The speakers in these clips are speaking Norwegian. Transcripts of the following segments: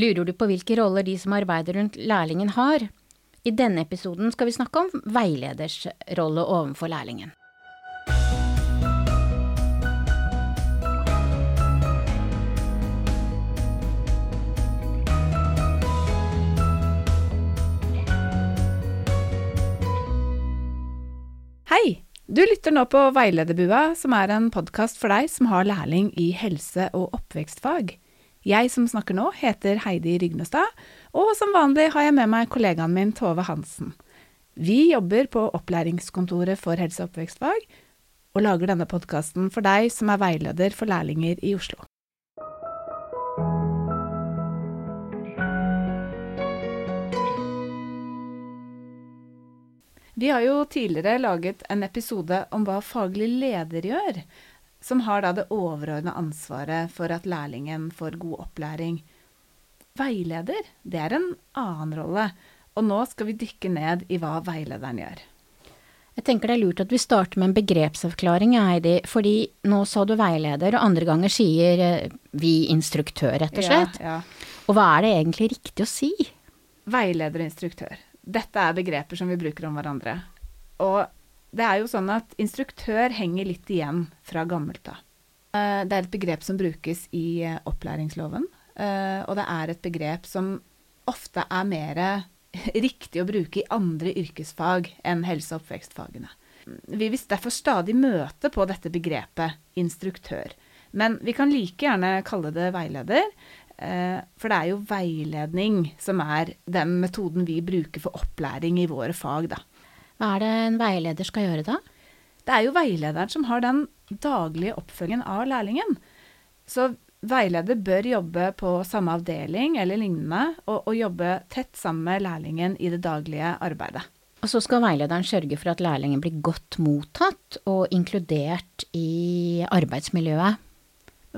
Lurer du på hvilke roller de som arbeider rundt lærlingen har? I denne episoden skal vi snakke om veileders rolle overfor lærlingen. Hei! Du lytter nå på Veilederbua, som er en podkast for deg som har lærling i helse- og oppvekstfag. Jeg som snakker nå, heter Heidi Rygnestad, og som vanlig har jeg med meg kollegaen min Tove Hansen. Vi jobber på Opplæringskontoret for helse- og oppvekstfag, og lager denne podkasten for deg som er veileder for lærlinger i Oslo. Vi har jo tidligere laget en episode om hva faglig leder gjør, som har da det overordna ansvaret for at lærlingen får god opplæring. Veileder, det er en annen rolle, og nå skal vi dykke ned i hva veilederen gjør. Jeg tenker det er lurt at vi starter med en begrepsavklaring, Heidi, fordi nå sa du veileder, og andre ganger sier eh, vi instruktør, rett og slett. Ja, ja. Og hva er det egentlig riktig å si? Veileder og instruktør. Dette er begreper som vi bruker om hverandre. Og det er jo sånn at instruktør henger litt igjen fra gammelt av. Eh, Det er et begrep som brukes i eh, opplæringsloven, eh, og det er et begrep som ofte er mer riktig å bruke i andre yrkesfag enn helse- og oppvekstfagene. Vi vil derfor stadig møte på dette begrepet instruktør. Men vi kan like gjerne kalle det veileder, for det er jo veiledning som er den metoden vi bruker for opplæring i våre fag, da. Hva er det en veileder skal gjøre da? Det er jo veilederen som har den daglige oppfølgingen av lærlingen. Så veileder bør jobbe på samme avdeling eller lignende, og, og jobbe tett sammen med lærlingen i det daglige arbeidet. Og så skal veilederen sørge for at lærlingen blir godt mottatt og inkludert i arbeidsmiljøet.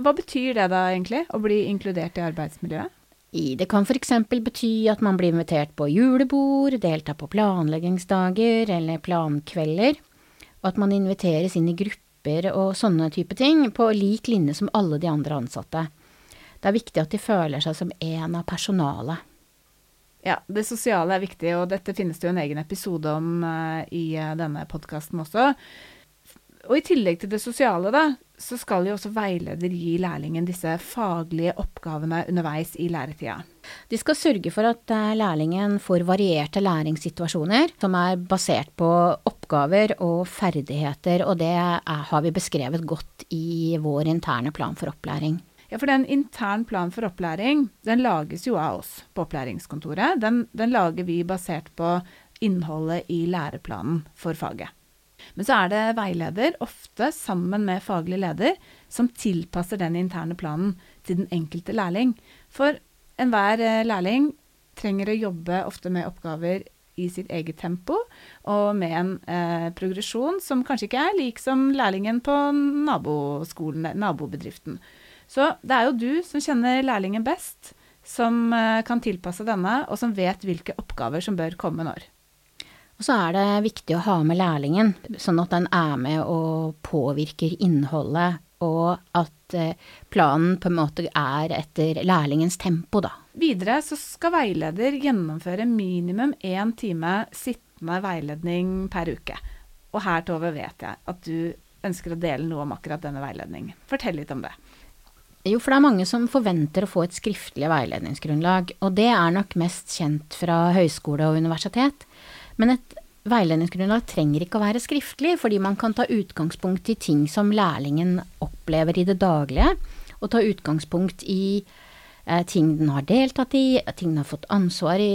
Hva betyr det da egentlig, å bli inkludert i arbeidsmiljøet? I- Det kan f.eks. bety at man blir invitert på julebord, delta på planleggingsdager eller plankvelder, og at man inviteres inn i grupper og sånne type ting, på lik linje som alle de andre ansatte. Det er viktig at de føler seg som en av personalet. Ja, det sosiale er viktig, og dette finnes det jo en egen episode om eh, i eh, denne podkasten også. Og i tillegg til det sosiale, da, så skal jo også veileder gi lærlingen disse faglige oppgavene underveis i læretida. De skal sørge for at eh, lærlingen får varierte læringssituasjoner som er basert på oppgaver og ferdigheter, og det er, har vi beskrevet godt i vår interne plan for opplæring. Ja, for den intern plan for opplæring, den lages jo av oss på opplæringskontoret. Den, den lager vi basert på innholdet i læreplanen for faget. Men så er det veileder, ofte sammen med faglig leder, som tilpasser den interne planen til den enkelte lærling. For enhver eh, lærling trenger å jobbe ofte med oppgaver i sitt eget tempo, og med en eh, progresjon som kanskje ikke er lik som lærlingen på nabobedriften. Så det er jo du som kjenner lærlingen best, som eh, kan tilpasse denne, og som vet hvilke oppgaver som bør komme når. Og så er det viktig å ha med lærlingen, sånn at den er med og påvirker innholdet, og at eh, planen på en måte er etter lærlingens tempo, da. Videre så skal veileder gjennomføre minimum én time sittende veiledning per uke. Og her, Tove, vet jeg at du ønsker å dele noe om akkurat denne veiledningen. Fortell litt om det. Jo, for det er mange som forventer å få et skriftlig veiledningsgrunnlag, og det er nok mest kjent fra høyskole og universitet. Men et veiledningsgrunnlag trenger ikke å være skriftlig, fordi man kan ta utgangspunkt i ting som lærlingen opplever i det daglige, og ta utgangspunkt i eh, ting den har deltatt i, ting den har fått ansvar i,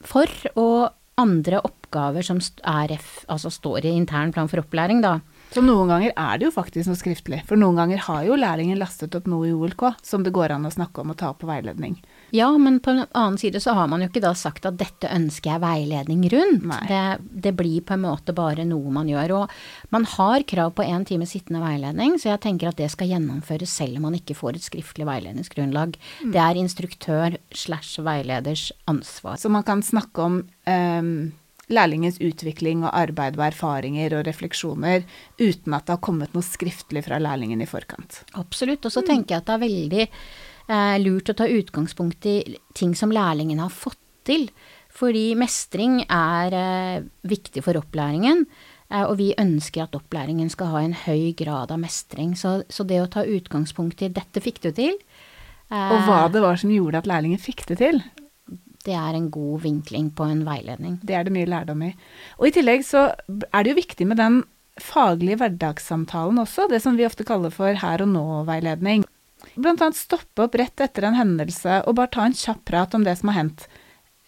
for, og andre oppgaver som er, altså står i intern plan for opplæring, da. Så noen ganger er det jo faktisk noe skriftlig, for noen ganger har jo lærlingen lastet opp noe i OLK som det går an å snakke om og ta på veiledning. Ja, men på en annen side så har man jo ikke da sagt at dette ønsker jeg veiledning rundt. Det, det blir på en måte bare noe man gjør. Og man har krav på én time sittende veiledning, så jeg tenker at det skal gjennomføres selv om man ikke får et skriftlig veiledningsgrunnlag. Mm. Det er instruktør slash veileders ansvar. Så man kan snakke om ehm, lærlingens utvikling og arbeid og erfaringer og refleksjoner uten at det har kommet noe skriftlig fra lærlingen i forkant. Absolutt. Og så tenker jeg at det er veldig eh, lurt å ta utgangspunkt i ting som lærlingen har fått til. Fordi mestring er eh, viktig for opplæringen, eh, og vi ønsker at opplæringen skal ha en høy grad av mestring. Så, så det å ta utgangspunkt i 'dette fikk du til', Og hva det var som gjorde at lærlingen fikk det til. Det er en god vinkling på en veiledning. Det er det mye lærdom i. Og i tillegg så er det jo viktig med den faglige hverdagssamtalen også, det som vi ofte kaller for her og nå-veiledning. Blant annet stoppe opp rett etter en hendelse og bare ta en kjapp prat om det som har hendt.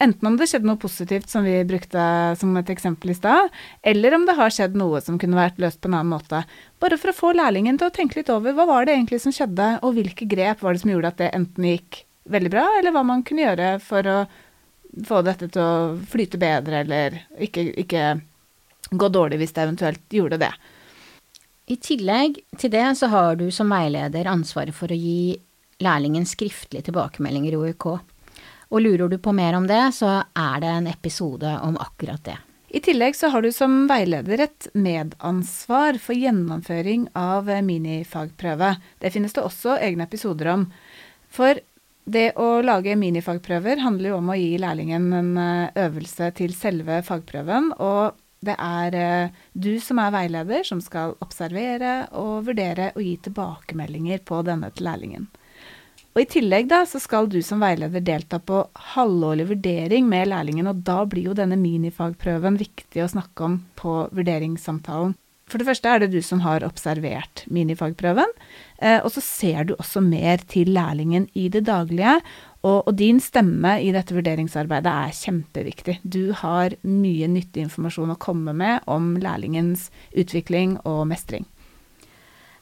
Enten om det skjedde noe positivt, som vi brukte som et eksempel i stad, eller om det har skjedd noe som kunne vært løst på en annen måte. Bare for å få lærlingen til å tenke litt over hva var det egentlig som skjedde, og hvilke grep var det som gjorde at det enten gikk veldig bra, eller hva man kunne gjøre for å få dette til å flyte bedre, eller ikke, ikke gå dårlig hvis det eventuelt gjorde det. I tillegg til det så har du som veileder ansvaret for å gi lærlingen skriftlige tilbakemeldinger i OUK. Og lurer du på mer om det, så er det en episode om akkurat det. I tillegg så har du som veileder et medansvar for gjennomføring av minifagprøve. Det finnes det også egne episoder om. For det å lage minifagprøver handler jo om å gi lærlingen en eh, øvelse til selve fagprøven, og det er eh, du som er veileder som skal observere og vurdere og gi tilbakemeldinger på denne til lærlingen. Og I tillegg da, så skal du som veileder delta på halvårlig vurdering med lærlingen, og da blir jo denne minifagprøven viktig å snakke om på vurderingssamtalen. For det første er det du som har observert minifagprøven, eh, og så ser du også mer til lærlingen i det daglige. Og, og, din stemme i dette vurderingsarbeidet er kjempeviktig. Du har mye nyttig informasjon å komme med om lærlingens utvikling og mestring.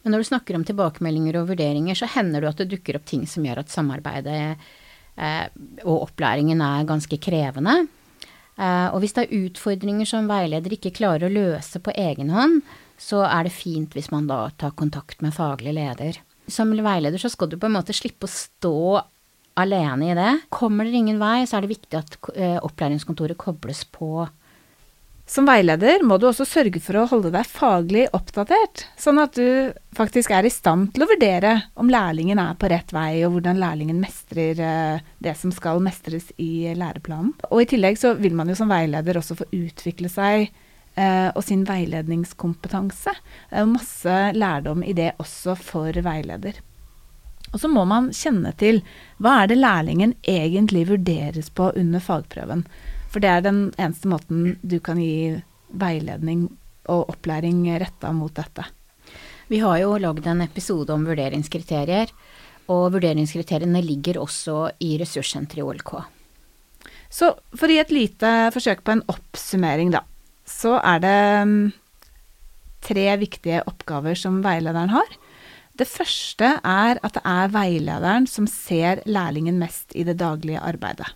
Men når du snakker om tilbakemeldinger og vurderinger, så hender det at det dukker opp ting som gjør at samarbeidet eh, og opplæringen er ganske krevende. Eh, og hvis det er utfordringer som veileder ikke klarer å løse på egen hånd, så er det fint hvis man da tar kontakt med faglig leder. Som veileder så skal du på en måte slippe å stå alene i det. Kommer dere ingen vei, så er det viktig at eh, opplæringskontoret kobles på. Som veileder må du også sørge for å holde deg faglig oppdatert, sånn at du faktisk er i stand til å vurdere om lærlingen er på rett vei, og hvordan lærlingen mestrer eh, det som skal mestres i læreplanen. Og i tillegg så vil man jo som veileder også få utvikle seg eh, og sin veiledningskompetanse. Det er masse lærdom i det også for veileder. Og så må man kjenne til hva er det lærlingen egentlig vurderes på under fagprøven. For det er den eneste måten du kan gi veiledning og opplæring retta mot dette. Vi har jo lagd en episode om vurderingskriterier, og vurderingskriteriene ligger også i ressurssenteret i OLK. Så for å gi et lite forsøk på en oppsummering, da, så er det mm, tre viktige oppgaver som veilederen har. Det første er at det er veilederen som ser lærlingen mest i det daglige arbeidet.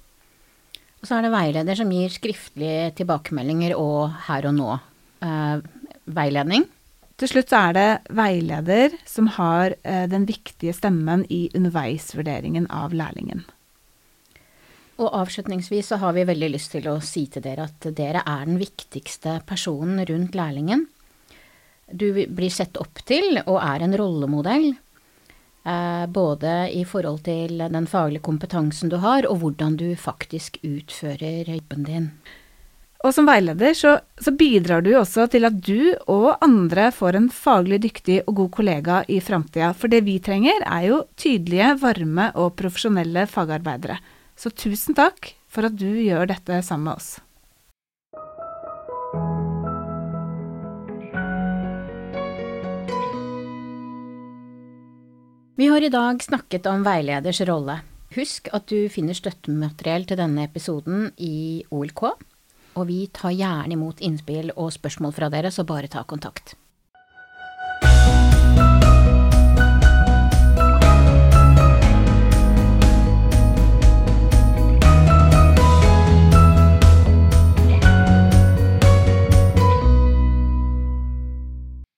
Og så er det veileder som gir skriftlige tilbakemeldinger og her og nå-veiledning. Til slutt så er det veileder som har eh, den viktige stemmen i underveisvurderingen av lærlingen. Og avslutningsvis så har vi veldig lyst til å si til dere at dere er den viktigste personen rundt lærlingen. Du blir sett opp til og er en rollemodell. Eh, både i forhold til den faglige kompetansen du har, og hvordan du faktisk utfører jobben din. Og som veileder så, så, bidrar du også til at du og andre får en faglig dyktig og god kollega i framtida. For det vi trenger, er jo tydelige, varme og profesjonelle fagarbeidere. Så tusen takk for at du gjør dette sammen med oss. Vi har i dag snakket om veileders rolle. Husk at du finner støttemateriell til denne episoden i OLK, og vi tar gjerne imot innspill og spørsmål fra dere, så bare ta kontakt.